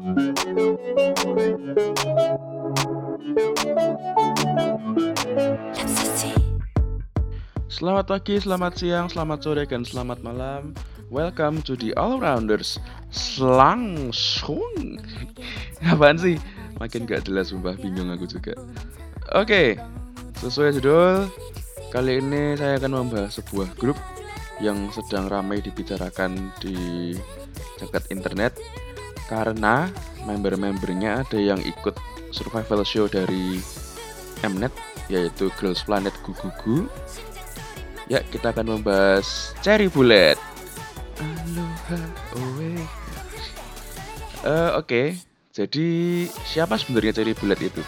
Selamat pagi, selamat siang, selamat sore, dan selamat malam. Welcome to the All Rounders Slangsung. Apaan sih? Makin gak jelas, sumpah bingung aku juga. Oke, sesuai judul, kali ini saya akan membahas sebuah grup yang sedang ramai dibicarakan di jagat internet karena member-membernya ada yang ikut survival show dari Mnet yaitu Girls Planet Gugugu Ya, kita akan membahas Cherry Bullet. Aloha, owe. Uh, Oke, okay. jadi siapa sebenarnya Cherry Bullet itu?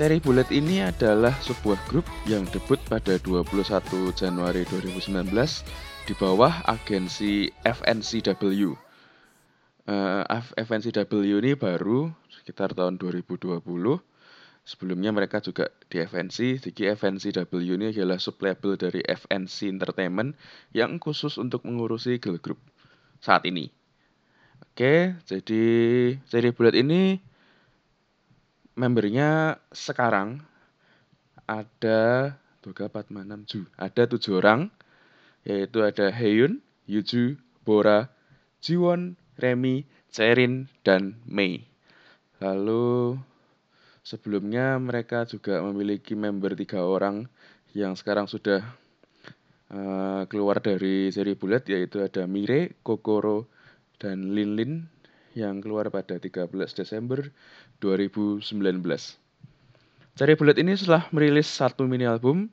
Cherry Bullet ini adalah sebuah grup yang debut pada 21 Januari 2019 di bawah agensi FNCW. Uh, FNCW ini baru sekitar tahun 2020 Sebelumnya mereka juga di FNC, jadi FNCW ini adalah sublabel dari FNC Entertainment yang khusus untuk mengurusi girl group saat ini. Oke, jadi seri bulat ini membernya sekarang ada 3, 4, 6, 7. Ada tujuh orang, yaitu ada Heyun, Yuju, Bora, Jiwon, Remy, Cherin, dan Mei. Lalu Sebelumnya mereka juga memiliki member tiga orang yang sekarang sudah uh, keluar dari seri bulat yaitu ada Mire, Kokoro, dan Linlin yang keluar pada 13 Desember 2019. Seri bulat ini setelah merilis satu mini album,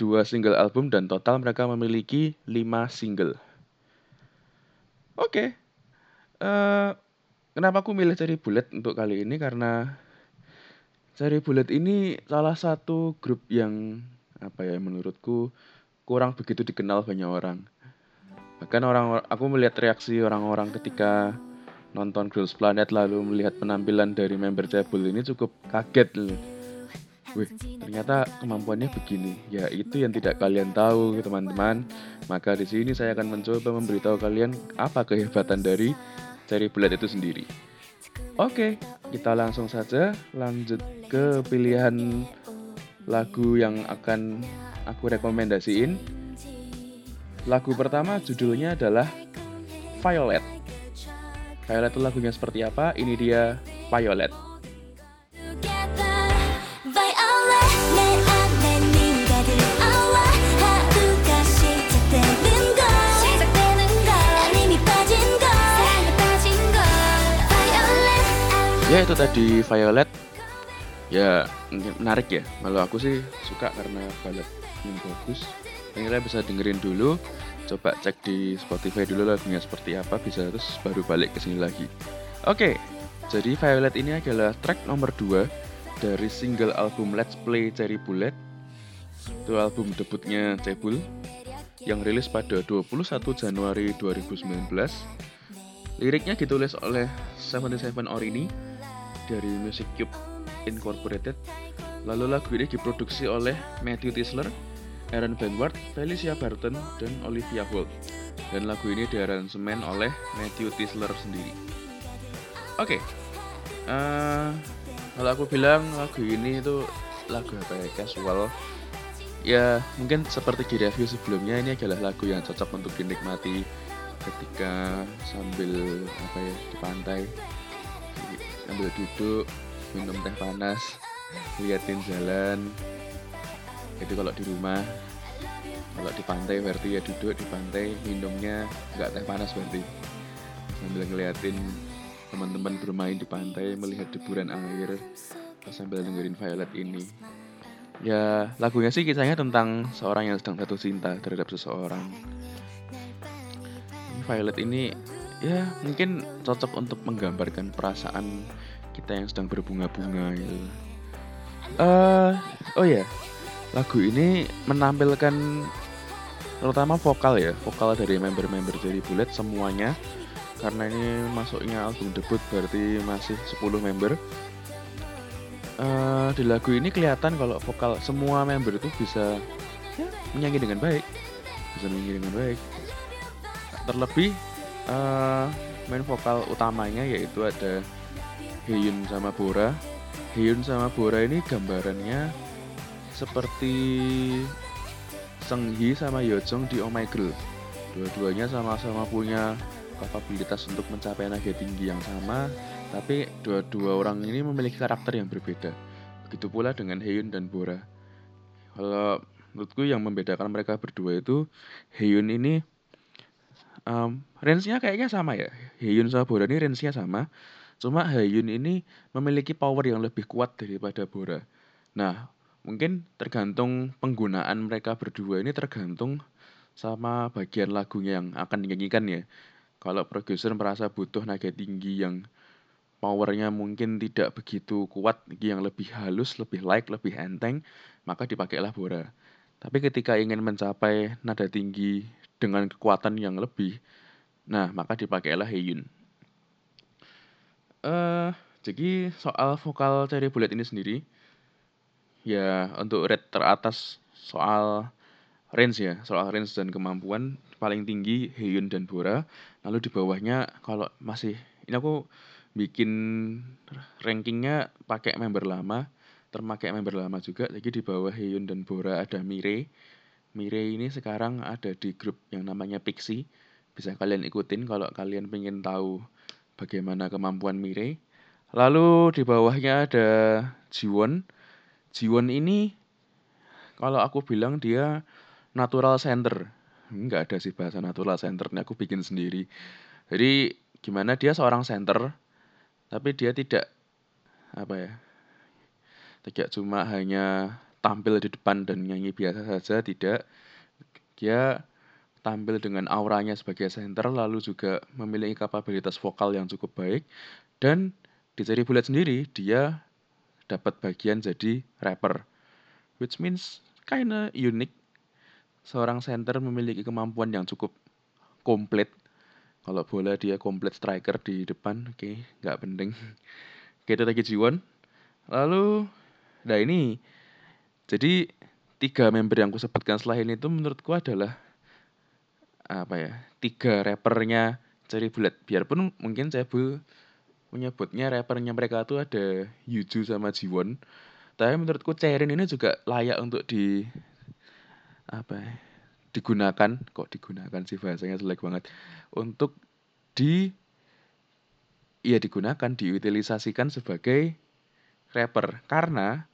dua single album, dan total mereka memiliki lima single. Oke, okay. Eh, kenapa aku milih Cherry Bullet untuk kali ini? Karena Cherry Bullet ini salah satu grup yang apa ya menurutku kurang begitu dikenal banyak orang. Bahkan orang aku melihat reaksi orang-orang ketika nonton Girls Planet lalu melihat penampilan dari member Cebul ini cukup kaget loh. Wih, ternyata kemampuannya begini. Ya, itu yang tidak kalian tahu, teman-teman. Maka di sini saya akan mencoba memberitahu kalian apa kehebatan dari Cherry Bullet itu sendiri. Oke, kita langsung saja lanjut ke pilihan lagu yang akan aku rekomendasiin. Lagu pertama judulnya adalah Violet. Violet itu lagunya seperti apa? Ini dia Violet. Ya itu tadi Violet. Ya menarik ya. Kalau aku sih suka karena Violet yang bagus. Kalian bisa dengerin dulu. Coba cek di Spotify dulu lagunya seperti apa bisa terus baru balik ke sini lagi. Oke jadi Violet ini adalah track nomor 2 dari single album Let's Play Cherry Bullet. Itu album debutnya Cebul yang rilis pada 21 Januari 2019 liriknya ditulis oleh 77 Orini dari Music Cube Incorporated. Lalu lagu ini diproduksi oleh Matthew Tisler, Aaron Benward, Felicia Barton, dan Olivia Holt. Dan lagu ini diaransemen oleh Matthew Tisler sendiri. Oke, okay. uh, eh, kalau aku bilang lagu ini itu lagu apa ya, casual. Ya mungkin seperti di review sebelumnya ini adalah lagu yang cocok untuk dinikmati ketika sambil apa ya di pantai sambil duduk minum teh panas liatin jalan. Jadi kalau di rumah kalau di pantai berarti ya duduk di pantai minumnya nggak teh panas berarti. Sambil ngeliatin teman-teman bermain di pantai melihat deburan air sambil dengerin Violet ini. Ya lagunya sih kisahnya tentang seorang yang sedang jatuh cinta terhadap seseorang. Violet ini ya mungkin cocok untuk menggambarkan perasaan kita yang sedang berbunga-bunga gitu. Uh, oh ya, lagu ini menampilkan terutama vokal ya, vokal dari member-member dari Bullet semuanya karena ini masuknya album debut berarti masih 10 member. Uh, di lagu ini kelihatan kalau vokal semua member itu bisa ya, menyanyi dengan baik, bisa menyanyi dengan baik. Terlebih uh, main vokal utamanya yaitu ada Hyun sama Bora. Hyun sama Bora ini gambarannya seperti Seunggi sama Yeojong di Oh My Girl. Dua-duanya sama-sama punya kapabilitas untuk mencapai naga tinggi yang sama, tapi dua-dua orang ini memiliki karakter yang berbeda. Begitu pula dengan Hyun dan Bora. Kalau menurutku yang membedakan mereka berdua itu Hyun ini um, range-nya kayaknya sama ya. Hyun sama Bora ini range-nya sama. Cuma Hyun ini memiliki power yang lebih kuat daripada Bora. Nah, mungkin tergantung penggunaan mereka berdua ini tergantung sama bagian lagunya yang akan dinyanyikan ya. Kalau produser merasa butuh naga tinggi yang powernya mungkin tidak begitu kuat, yang lebih halus, lebih light, lebih enteng, maka dipakailah Bora. Tapi ketika ingin mencapai nada tinggi dengan kekuatan yang lebih, nah maka dipakailah Heyun. Uh, jadi soal vokal Cherry Bullet ini sendiri, ya untuk rate teratas soal range ya, soal range dan kemampuan paling tinggi Heyun dan Bora. Lalu di bawahnya kalau masih ini aku bikin rankingnya pakai member lama, terpakai member lama juga. Jadi di bawah Heyun dan Bora ada Mire. Mire ini sekarang ada di grup yang namanya Pixie. Bisa kalian ikutin kalau kalian pengen tahu bagaimana kemampuan Mire. Lalu di bawahnya ada Jiwon. Jiwon ini kalau aku bilang dia natural center. Enggak ada sih bahasa natural center, ini aku bikin sendiri. Jadi gimana dia seorang center tapi dia tidak apa ya? Tidak cuma hanya tampil di depan dan nyanyi biasa saja, tidak. Dia tampil dengan auranya sebagai center lalu juga memiliki kapabilitas vokal yang cukup baik dan di Cherry Bullet sendiri dia dapat bagian jadi rapper. Which means kinda unik. Seorang center memiliki kemampuan yang cukup komplit. Kalau bola dia komplit striker di depan, oke, okay, nggak penting. Kita lagi Jiwon. Lalu, nah ini, jadi tiga member yang aku sebutkan setelah ini itu menurutku adalah apa ya tiga rappernya Cherry Bullet. Biarpun mungkin Cebul menyebutnya rappernya mereka tuh ada Yuju sama Jiwon. Tapi menurutku Cherin ini juga layak untuk di apa ya, digunakan kok digunakan sih bahasanya jelek banget untuk di ya digunakan diutilisasikan sebagai rapper karena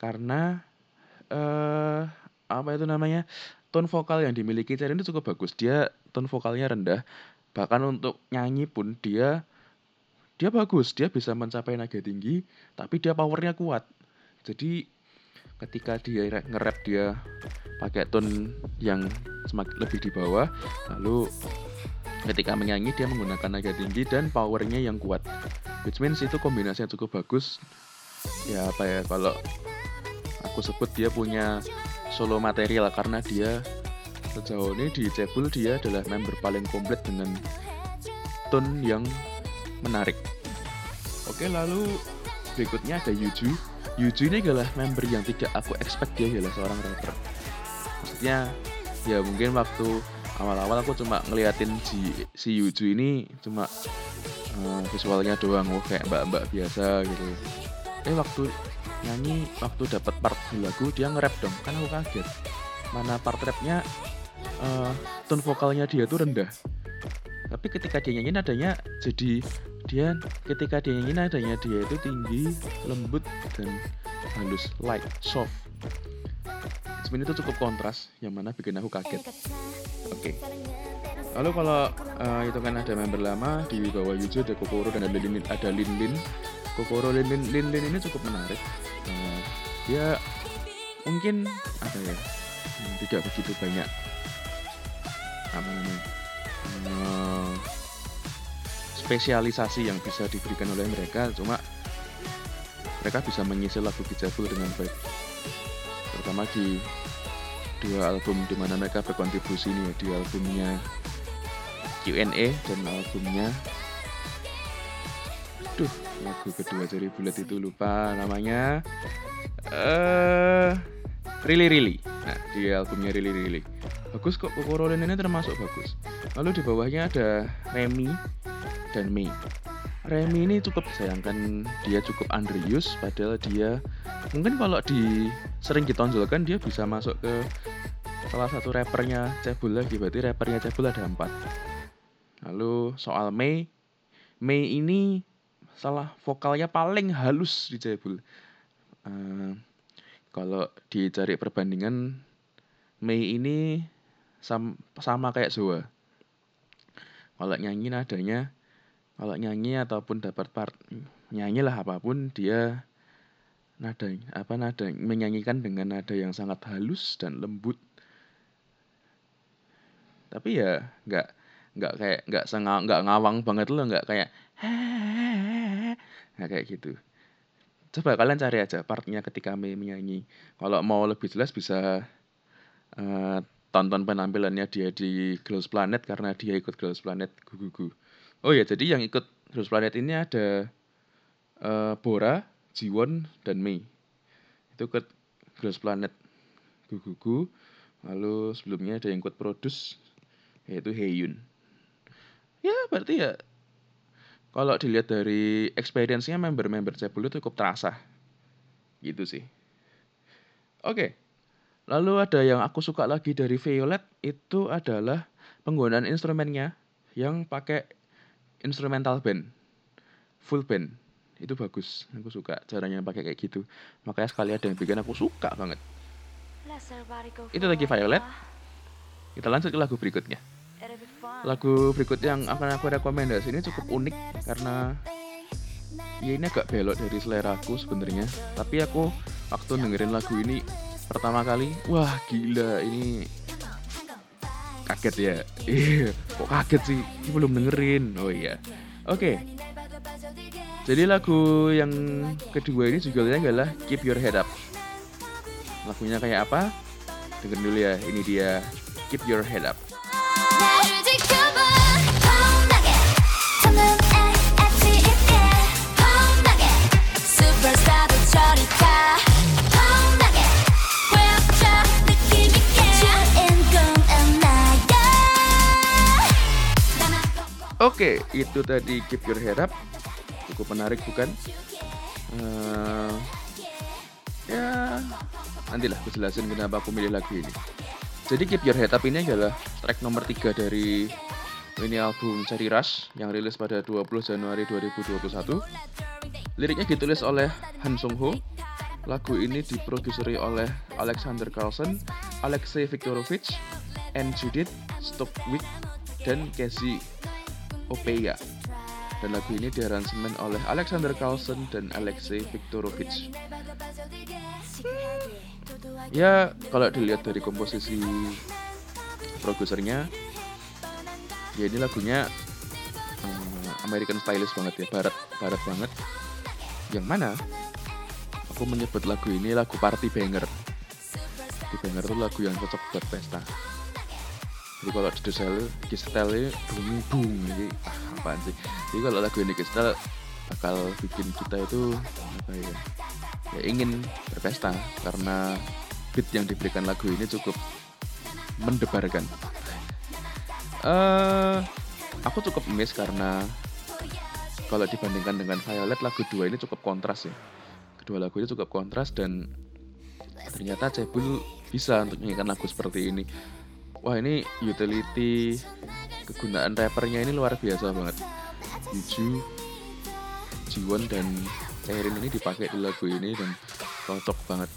karena eh apa itu namanya tone vokal yang dimiliki Cherin itu cukup bagus dia tone vokalnya rendah bahkan untuk nyanyi pun dia dia bagus, dia bisa mencapai naga tinggi, tapi dia powernya kuat. Jadi ketika dia nge-rap dia pakai tone yang semakin lebih di bawah, lalu ketika menyanyi dia menggunakan naga tinggi dan powernya yang kuat. Which means itu kombinasinya cukup bagus. Ya apa ya kalau aku sebut dia punya solo material karena dia sejauh ini di Cebul dia adalah member paling komplit dengan tone yang menarik. Oke, lalu berikutnya ada Yuju. Yuju ini adalah member yang tidak aku expect dia adalah seorang rapper. Maksudnya ya mungkin waktu awal-awal aku cuma ngeliatin si, si Yuju ini cuma uh, visualnya doang, oh, kayak mbak-mbak biasa gitu. Eh waktu nyanyi, waktu dapat part di lagu dia nge-rap dong, kan aku kaget. Mana part rapnya uh, tone vokalnya dia tuh rendah. Tapi ketika dia nyanyi nadanya jadi dia ketika dia nyanyi nadanya dia itu tinggi lembut dan halus light soft. Sebenarnya itu cukup kontras yang mana bikin aku kaget. Oke. Okay. lalu kalau uh, itu kan ada member lama di bawah Yuju ada Kokoro dan ada Lin. Ada Lin Lin. Kokoro Lin Lin. Lin Lin ini cukup menarik uh, dia mungkin apa ya. Tidak begitu banyak. Apa namanya? Uh, spesialisasi yang bisa diberikan oleh mereka cuma mereka bisa mengisi lagu Bijabul dengan baik. Terutama di dua album di mana mereka berkontribusi nih di albumnya Q&A dan albumnya Duh, lagu kedua dari Bulat itu lupa namanya. Eh uh, Really Really. Nah, di albumnya Really Really bagus kok Kokorolin ini termasuk bagus. Lalu di bawahnya ada Remy dan Mei. Remy ini cukup disayangkan dia cukup underuse padahal dia mungkin kalau di sering ditonjolkan dia bisa masuk ke salah satu rappernya Cebul lagi berarti rappernya Cebul ada empat. Lalu soal Mei Mei ini salah vokalnya paling halus di Cebul uh, kalau dicari perbandingan Mei ini sam sama kayak Zoa. Kalau nyanyi nadanya kalau nyanyi ataupun dapat part nyanyi lah apa pun dia nada apa nada menyanyikan dengan nada yang sangat halus dan lembut. Tapi ya nggak nggak kayak nggak sengal nggak ngawang banget loh nggak kayak nggak kayak gitu coba kalian cari aja partnya ketika Mei menyanyi kalau mau lebih jelas bisa uh, tonton penampilannya dia di Girls Planet karena dia ikut Girls Planet gugugu Oh ya, jadi yang ikut Heroes Planet ini ada uh, Bora, Jiwon, dan Mei. Itu ikut Heroes Planet Gugugu. Lalu sebelumnya ada yang ikut produce yaitu Heyun. Ya, berarti ya kalau dilihat dari experience-nya member-member Cebul itu cukup terasa. Gitu sih. Oke. Lalu ada yang aku suka lagi dari Violet itu adalah penggunaan instrumennya yang pakai instrumental band full band itu bagus aku suka caranya pakai kayak gitu makanya sekali ada yang bikin aku suka banget itu lagi Violet kita lanjut ke lagu berikutnya lagu berikut yang akan aku rekomendasi ini cukup unik karena ya ini agak belok dari selera aku sebenarnya. Tapi aku waktu dengerin lagu ini pertama kali wah gila ini kaget ya. Iya kok kaget sih? Ini belum dengerin. Oh iya. Oke. Okay. jadi lagu yang kedua ini judulnya adalah Keep Your Head Up. Lagunya kayak apa? Dengerin dulu ya ini dia. Keep Your Head Up Oke, itu tadi keep your head up. Cukup menarik bukan? Uh, ya, nantilah aku jelasin kenapa aku milih lagu ini. Jadi keep your head up ini adalah track nomor 3 dari ini album Cherry Rush yang rilis pada 20 Januari 2021. Liriknya ditulis oleh Han Sung Ho. Lagu ini diproduseri oleh Alexander Carlson, Alexei Viktorovich, and Judith dan Casey Opeya. Dan lagu ini diaransemen oleh Alexander Carlson dan Alexei Viktorovich. Ya, kalau dilihat dari komposisi produsernya, ya ini lagunya um, American stylish banget ya, barat barat banget. Yang mana aku menyebut lagu ini lagu party banger. Party banger itu lagu yang cocok buat pesta jadi kalau di style di style dung ini ah, apaan sih? Jadi kalau lagu ini style bakal bikin kita itu apa ya ya ingin berpesta karena beat yang diberikan lagu ini cukup mendebarkan. Uh, aku cukup miss karena kalau dibandingkan dengan Violet lagu dua ini cukup kontras ya. Kedua lagu ini cukup kontras dan ternyata Cebul bisa untuk menyanyikan lagu seperti ini wah ini utility kegunaan rappernya ini luar biasa banget. Yuju Jiwon dan Erin ini dipakai di lagu ini dan cocok banget.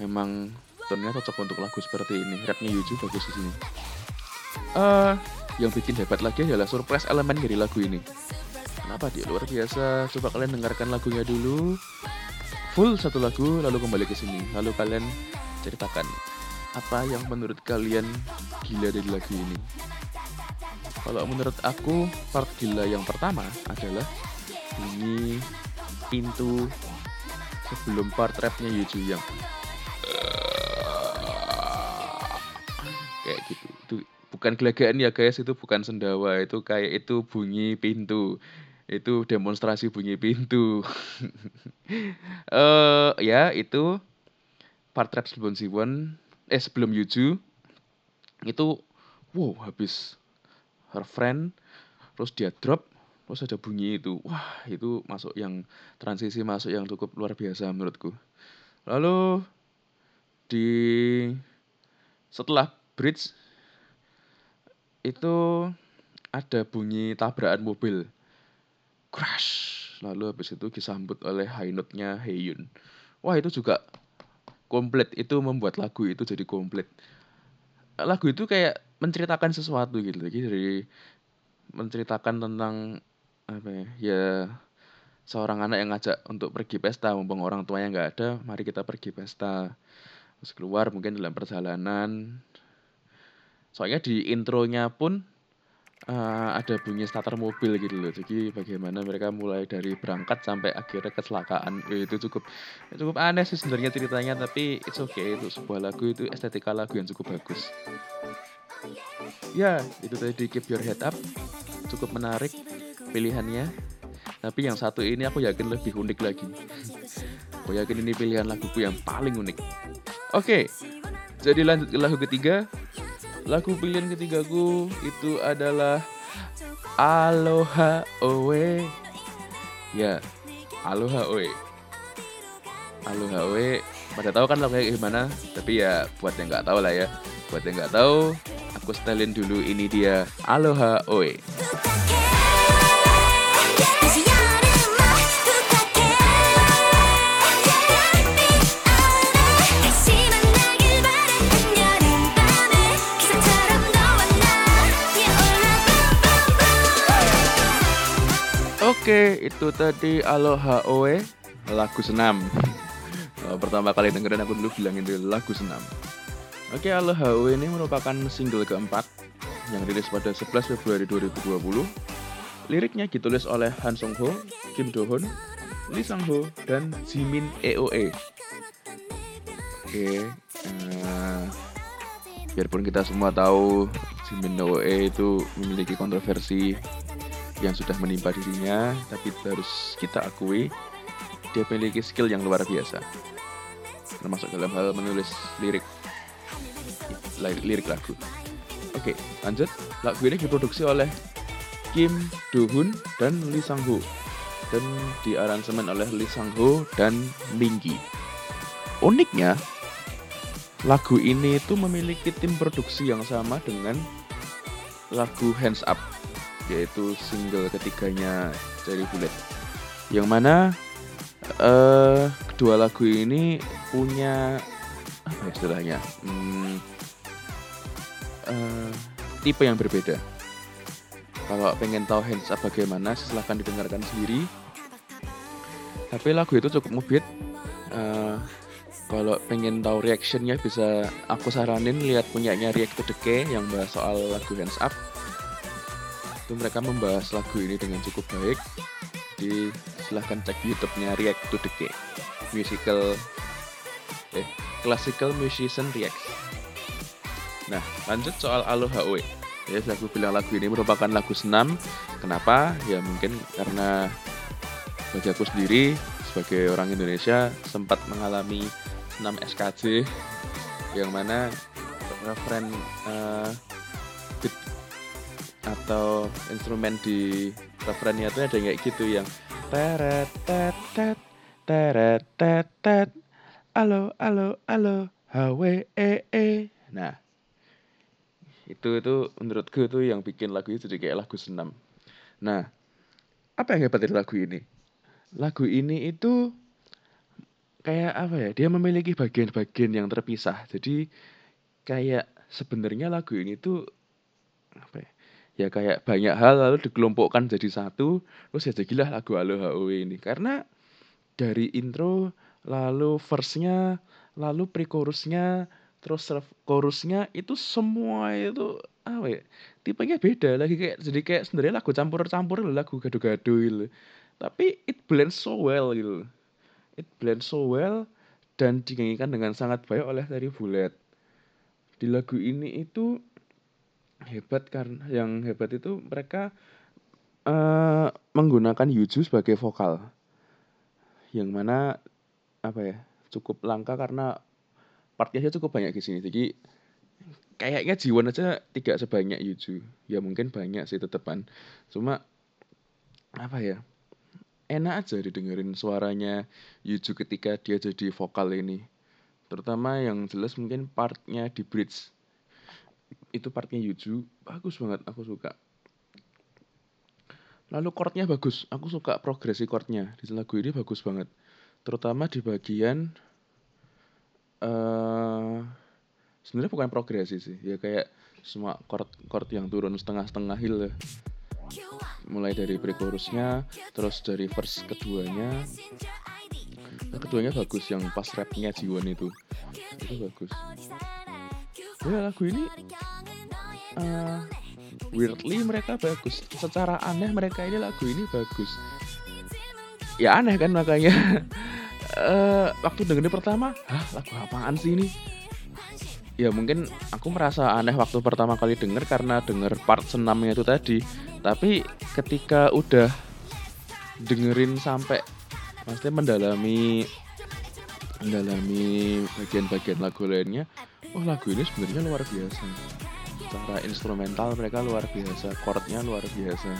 Memang tonnya cocok untuk lagu seperti ini. Rapnya Yuju bagus di sini. Uh, yang bikin hebat lagi adalah surprise elemen dari lagu ini. Kenapa dia luar biasa? Coba kalian dengarkan lagunya dulu. Full satu lagu lalu kembali ke sini. Lalu kalian ceritakan apa yang menurut kalian gila dari lagu ini? Kalau menurut aku, part gila yang pertama adalah bunyi pintu sebelum part rapnya Yuju yang kayak gitu. Itu bukan gelagaan ya guys, itu bukan sendawa, itu kayak itu bunyi pintu. Itu demonstrasi bunyi pintu. uh, ya, itu part rap sebelum Siwon eh sebelum Yuju itu wow habis her friend terus dia drop terus ada bunyi itu. Wah itu masuk yang transisi masuk yang cukup luar biasa menurutku. Lalu di setelah bridge itu ada bunyi tabrakan mobil. Crash! Lalu habis itu disambut oleh high note-nya Heyun wah itu juga komplit itu membuat lagu itu jadi komplit. Lagu itu kayak menceritakan sesuatu gitu jadi dari menceritakan tentang apa ya, ya seorang anak yang ngajak untuk pergi pesta mumpung orang tuanya nggak ada mari kita pergi pesta. Terus keluar mungkin dalam perjalanan. Soalnya di intronya pun uh, ada bunyi starter mobil gitu loh. Jadi bagaimana mereka mulai dari berangkat sampai akhirnya kecelakaan. Itu cukup cukup aneh sih sebenarnya ceritanya tapi it's okay. Itu sebuah lagu itu estetika lagu yang cukup bagus. Ya itu tadi keep your head up. Cukup menarik pilihannya. Tapi yang satu ini aku yakin lebih unik lagi. Aku yakin ini pilihan laguku yang paling unik. Oke jadi lanjut ke lagu ketiga lagu pilihan ketigaku itu adalah Aloha Oe. Ya Aloha Oe. Aloha Oe. Pada tahu kan lagunya gimana tapi ya buat yang nggak tahu lah ya. Buat yang nggak tahu aku setelin dulu ini dia Aloha Oe Oke, itu tadi Aloha Oe lagu senam. Oh, pertama kali dengerin aku dulu bilang itu lagu senam. Oke, Aloha Oe ini merupakan single keempat yang rilis pada 11 Februari 2020. Liriknya ditulis oleh Han Song Ho, Kim Do Hoon, Lee Sang Ho, dan Jimin EOE. Oke, uh, biarpun kita semua tahu Jimin EOE itu memiliki kontroversi yang sudah menimpa dirinya, tapi harus kita akui dia memiliki skill yang luar biasa. Termasuk dalam hal menulis lirik lirik lagu. Oke, lanjut. Lagu ini diproduksi oleh Kim Do Hoon dan Lee Sang Ho dan diaransemen oleh Lee Sang Ho dan Minggi. Uniknya, lagu ini itu memiliki tim produksi yang sama dengan lagu Hands Up yaitu single ketiganya dari Bullet. Yang mana uh, kedua lagu ini punya apa istilahnya hmm, uh, tipe yang berbeda. Kalau pengen tahu hands up bagaimana silahkan didengarkan sendiri. Tapi lagu itu cukup mubit. Uh, kalau pengen tahu reactionnya bisa aku saranin lihat punyanya React to Decay yang bahas soal lagu Hands Up itu mereka membahas lagu ini dengan cukup baik di silahkan cek YouTube-nya React to the Game. Musical eh classical musician react. Nah lanjut soal Aloha Oe ya aku bilang lagu ini merupakan lagu senam. Kenapa? Ya mungkin karena bagi aku sendiri sebagai orang Indonesia sempat mengalami senam SKJ yang mana referen uh, atau instrumen di refrennya itu ada kayak gitu yang teret tet tet teret tet tet alo alo alo hw e e. Nah itu itu menurutku itu yang bikin lagu itu jadi kayak lagu senam. Nah apa yang hebat dari lagu ini? Lagu ini itu kayak apa ya? Dia memiliki bagian-bagian yang terpisah. Jadi kayak sebenarnya lagu ini tuh apa ya ya kayak banyak hal lalu dikelompokkan jadi satu terus ya jadilah lagu Aloha Oe ini. Karena dari intro lalu verse-nya lalu pre-chorusnya terus chorusnya itu semua itu apa ya tipenya beda. Lagi kayak jadi kayak sebenarnya lagu campur-campur lagu gado-gado gitu. Tapi it blends so well gitu it blends so well dan dinyanyikan dengan sangat baik oleh dari Bullet di lagu ini itu hebat karena yang hebat itu mereka uh, menggunakan Yuju sebagai vokal. Yang mana apa ya cukup langka karena partnya cukup banyak di sini. Jadi kayaknya Jiwon aja tidak sebanyak Yuju. Ya mungkin banyak sih tetepan. Cuma apa ya enak aja didengerin suaranya Yuju ketika dia jadi vokal ini. Terutama yang jelas mungkin partnya di bridge itu partnya Yuju. Bagus banget aku suka. Lalu chordnya bagus. Aku suka progresi chordnya. Di lagu ini bagus banget. Terutama di bagian uh, sebenarnya bukan progresi sih. Ya kayak semua chord chord yang turun setengah-setengah hill ya. Mulai dari pre-chorusnya terus dari verse keduanya. Nah, keduanya bagus yang pas rapnya Jiwon itu. Itu bagus. Ya lagu ini uh, weirdly mereka bagus. Secara aneh mereka ini lagu ini bagus. Ya aneh kan makanya. Uh, waktu dengerin pertama hah lagu apaan sih ini? Ya mungkin aku merasa aneh waktu pertama kali denger karena denger part senamnya itu tadi. Tapi ketika udah dengerin sampai maksudnya mendalami mendalami bagian-bagian lagu lainnya oh lagu ini sebenarnya luar biasa secara instrumental mereka luar biasa chordnya luar biasa.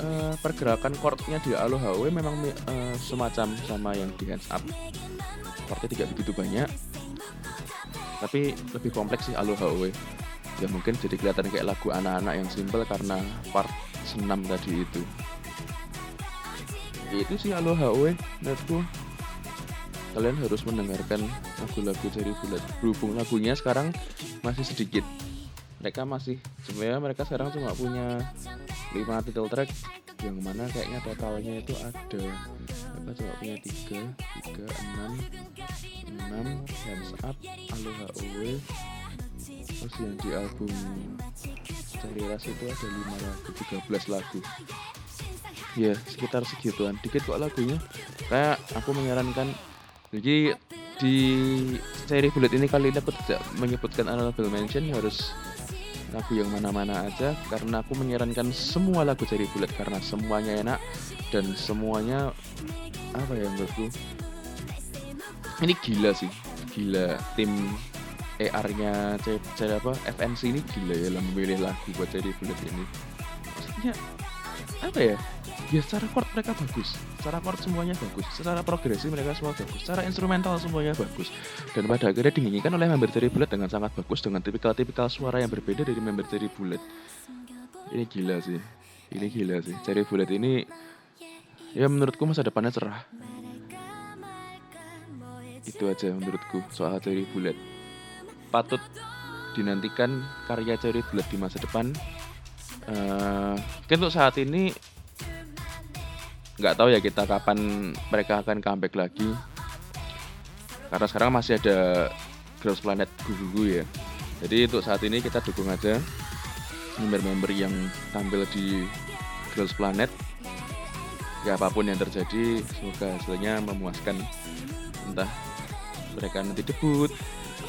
Uh, pergerakan chordnya di Aloha memang uh, semacam sama yang di Hands Up. Chordnya tidak begitu banyak tapi lebih kompleks sih Aloha ya mungkin jadi kelihatan kayak lagu anak-anak yang simple karena part senam tadi itu. Itu sih Aloha menurutku kalian harus mendengarkan lagu-lagu dari bulat. Berhubung lagunya sekarang masih sedikit. Mereka masih sebenarnya mereka sekarang cuma punya 5 title track. Yang mana kayaknya totalnya itu ada mereka cuma punya tiga tiga enam enam hands up aloha owe terus yang di album cari ras itu ada lima lagu 13 lagu. Ya sekitar segituan. Dikit kok lagunya. Kayak aku menyarankan jadi di seri bullet ini kali ini aku tidak menyebutkan honorable mention harus lagu yang mana-mana aja karena aku menyarankan semua lagu dari Bullet karena semuanya enak dan semuanya apa ya menurutku? Ini gila sih gila tim ER-nya cara apa FNC ini gila ya dalam memilih lagu buat dari Bullet ini. Maksudnya apa ya ya secara chord mereka bagus. Secara chord semuanya bagus. Secara progresi mereka semua bagus. Secara instrumental semuanya bagus. Dan pada akhirnya dinyanyikan oleh member dari Bullet dengan sangat bagus dengan tipikal-tipikal suara yang berbeda dari member dari Bullet. Ini gila sih. Ini gila sih. Cherry Bullet ini ya menurutku masa depannya cerah. Itu aja menurutku soal Cherry Bullet. Patut dinantikan karya Cherry Bullet di masa depan. Uh, untuk saat ini nggak tahu ya kita kapan mereka akan comeback lagi. Karena sekarang masih ada Girls Planet Gugu ya. Jadi untuk saat ini kita dukung aja member-member yang tampil di Girls Planet. Ya apa pun yang terjadi semoga hasilnya memuaskan. Entah mereka nanti debut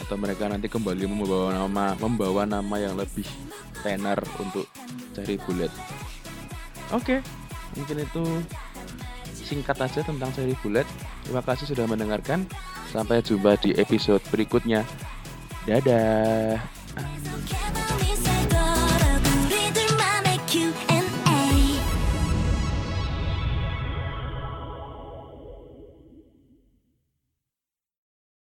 atau mereka nanti kembali membawa nama membawa nama yang lebih tenar untuk cari bullet oke okay, mungkin itu singkat aja tentang seri Bullet. Terima kasih sudah mendengarkan. Sampai jumpa di episode berikutnya. Dadah.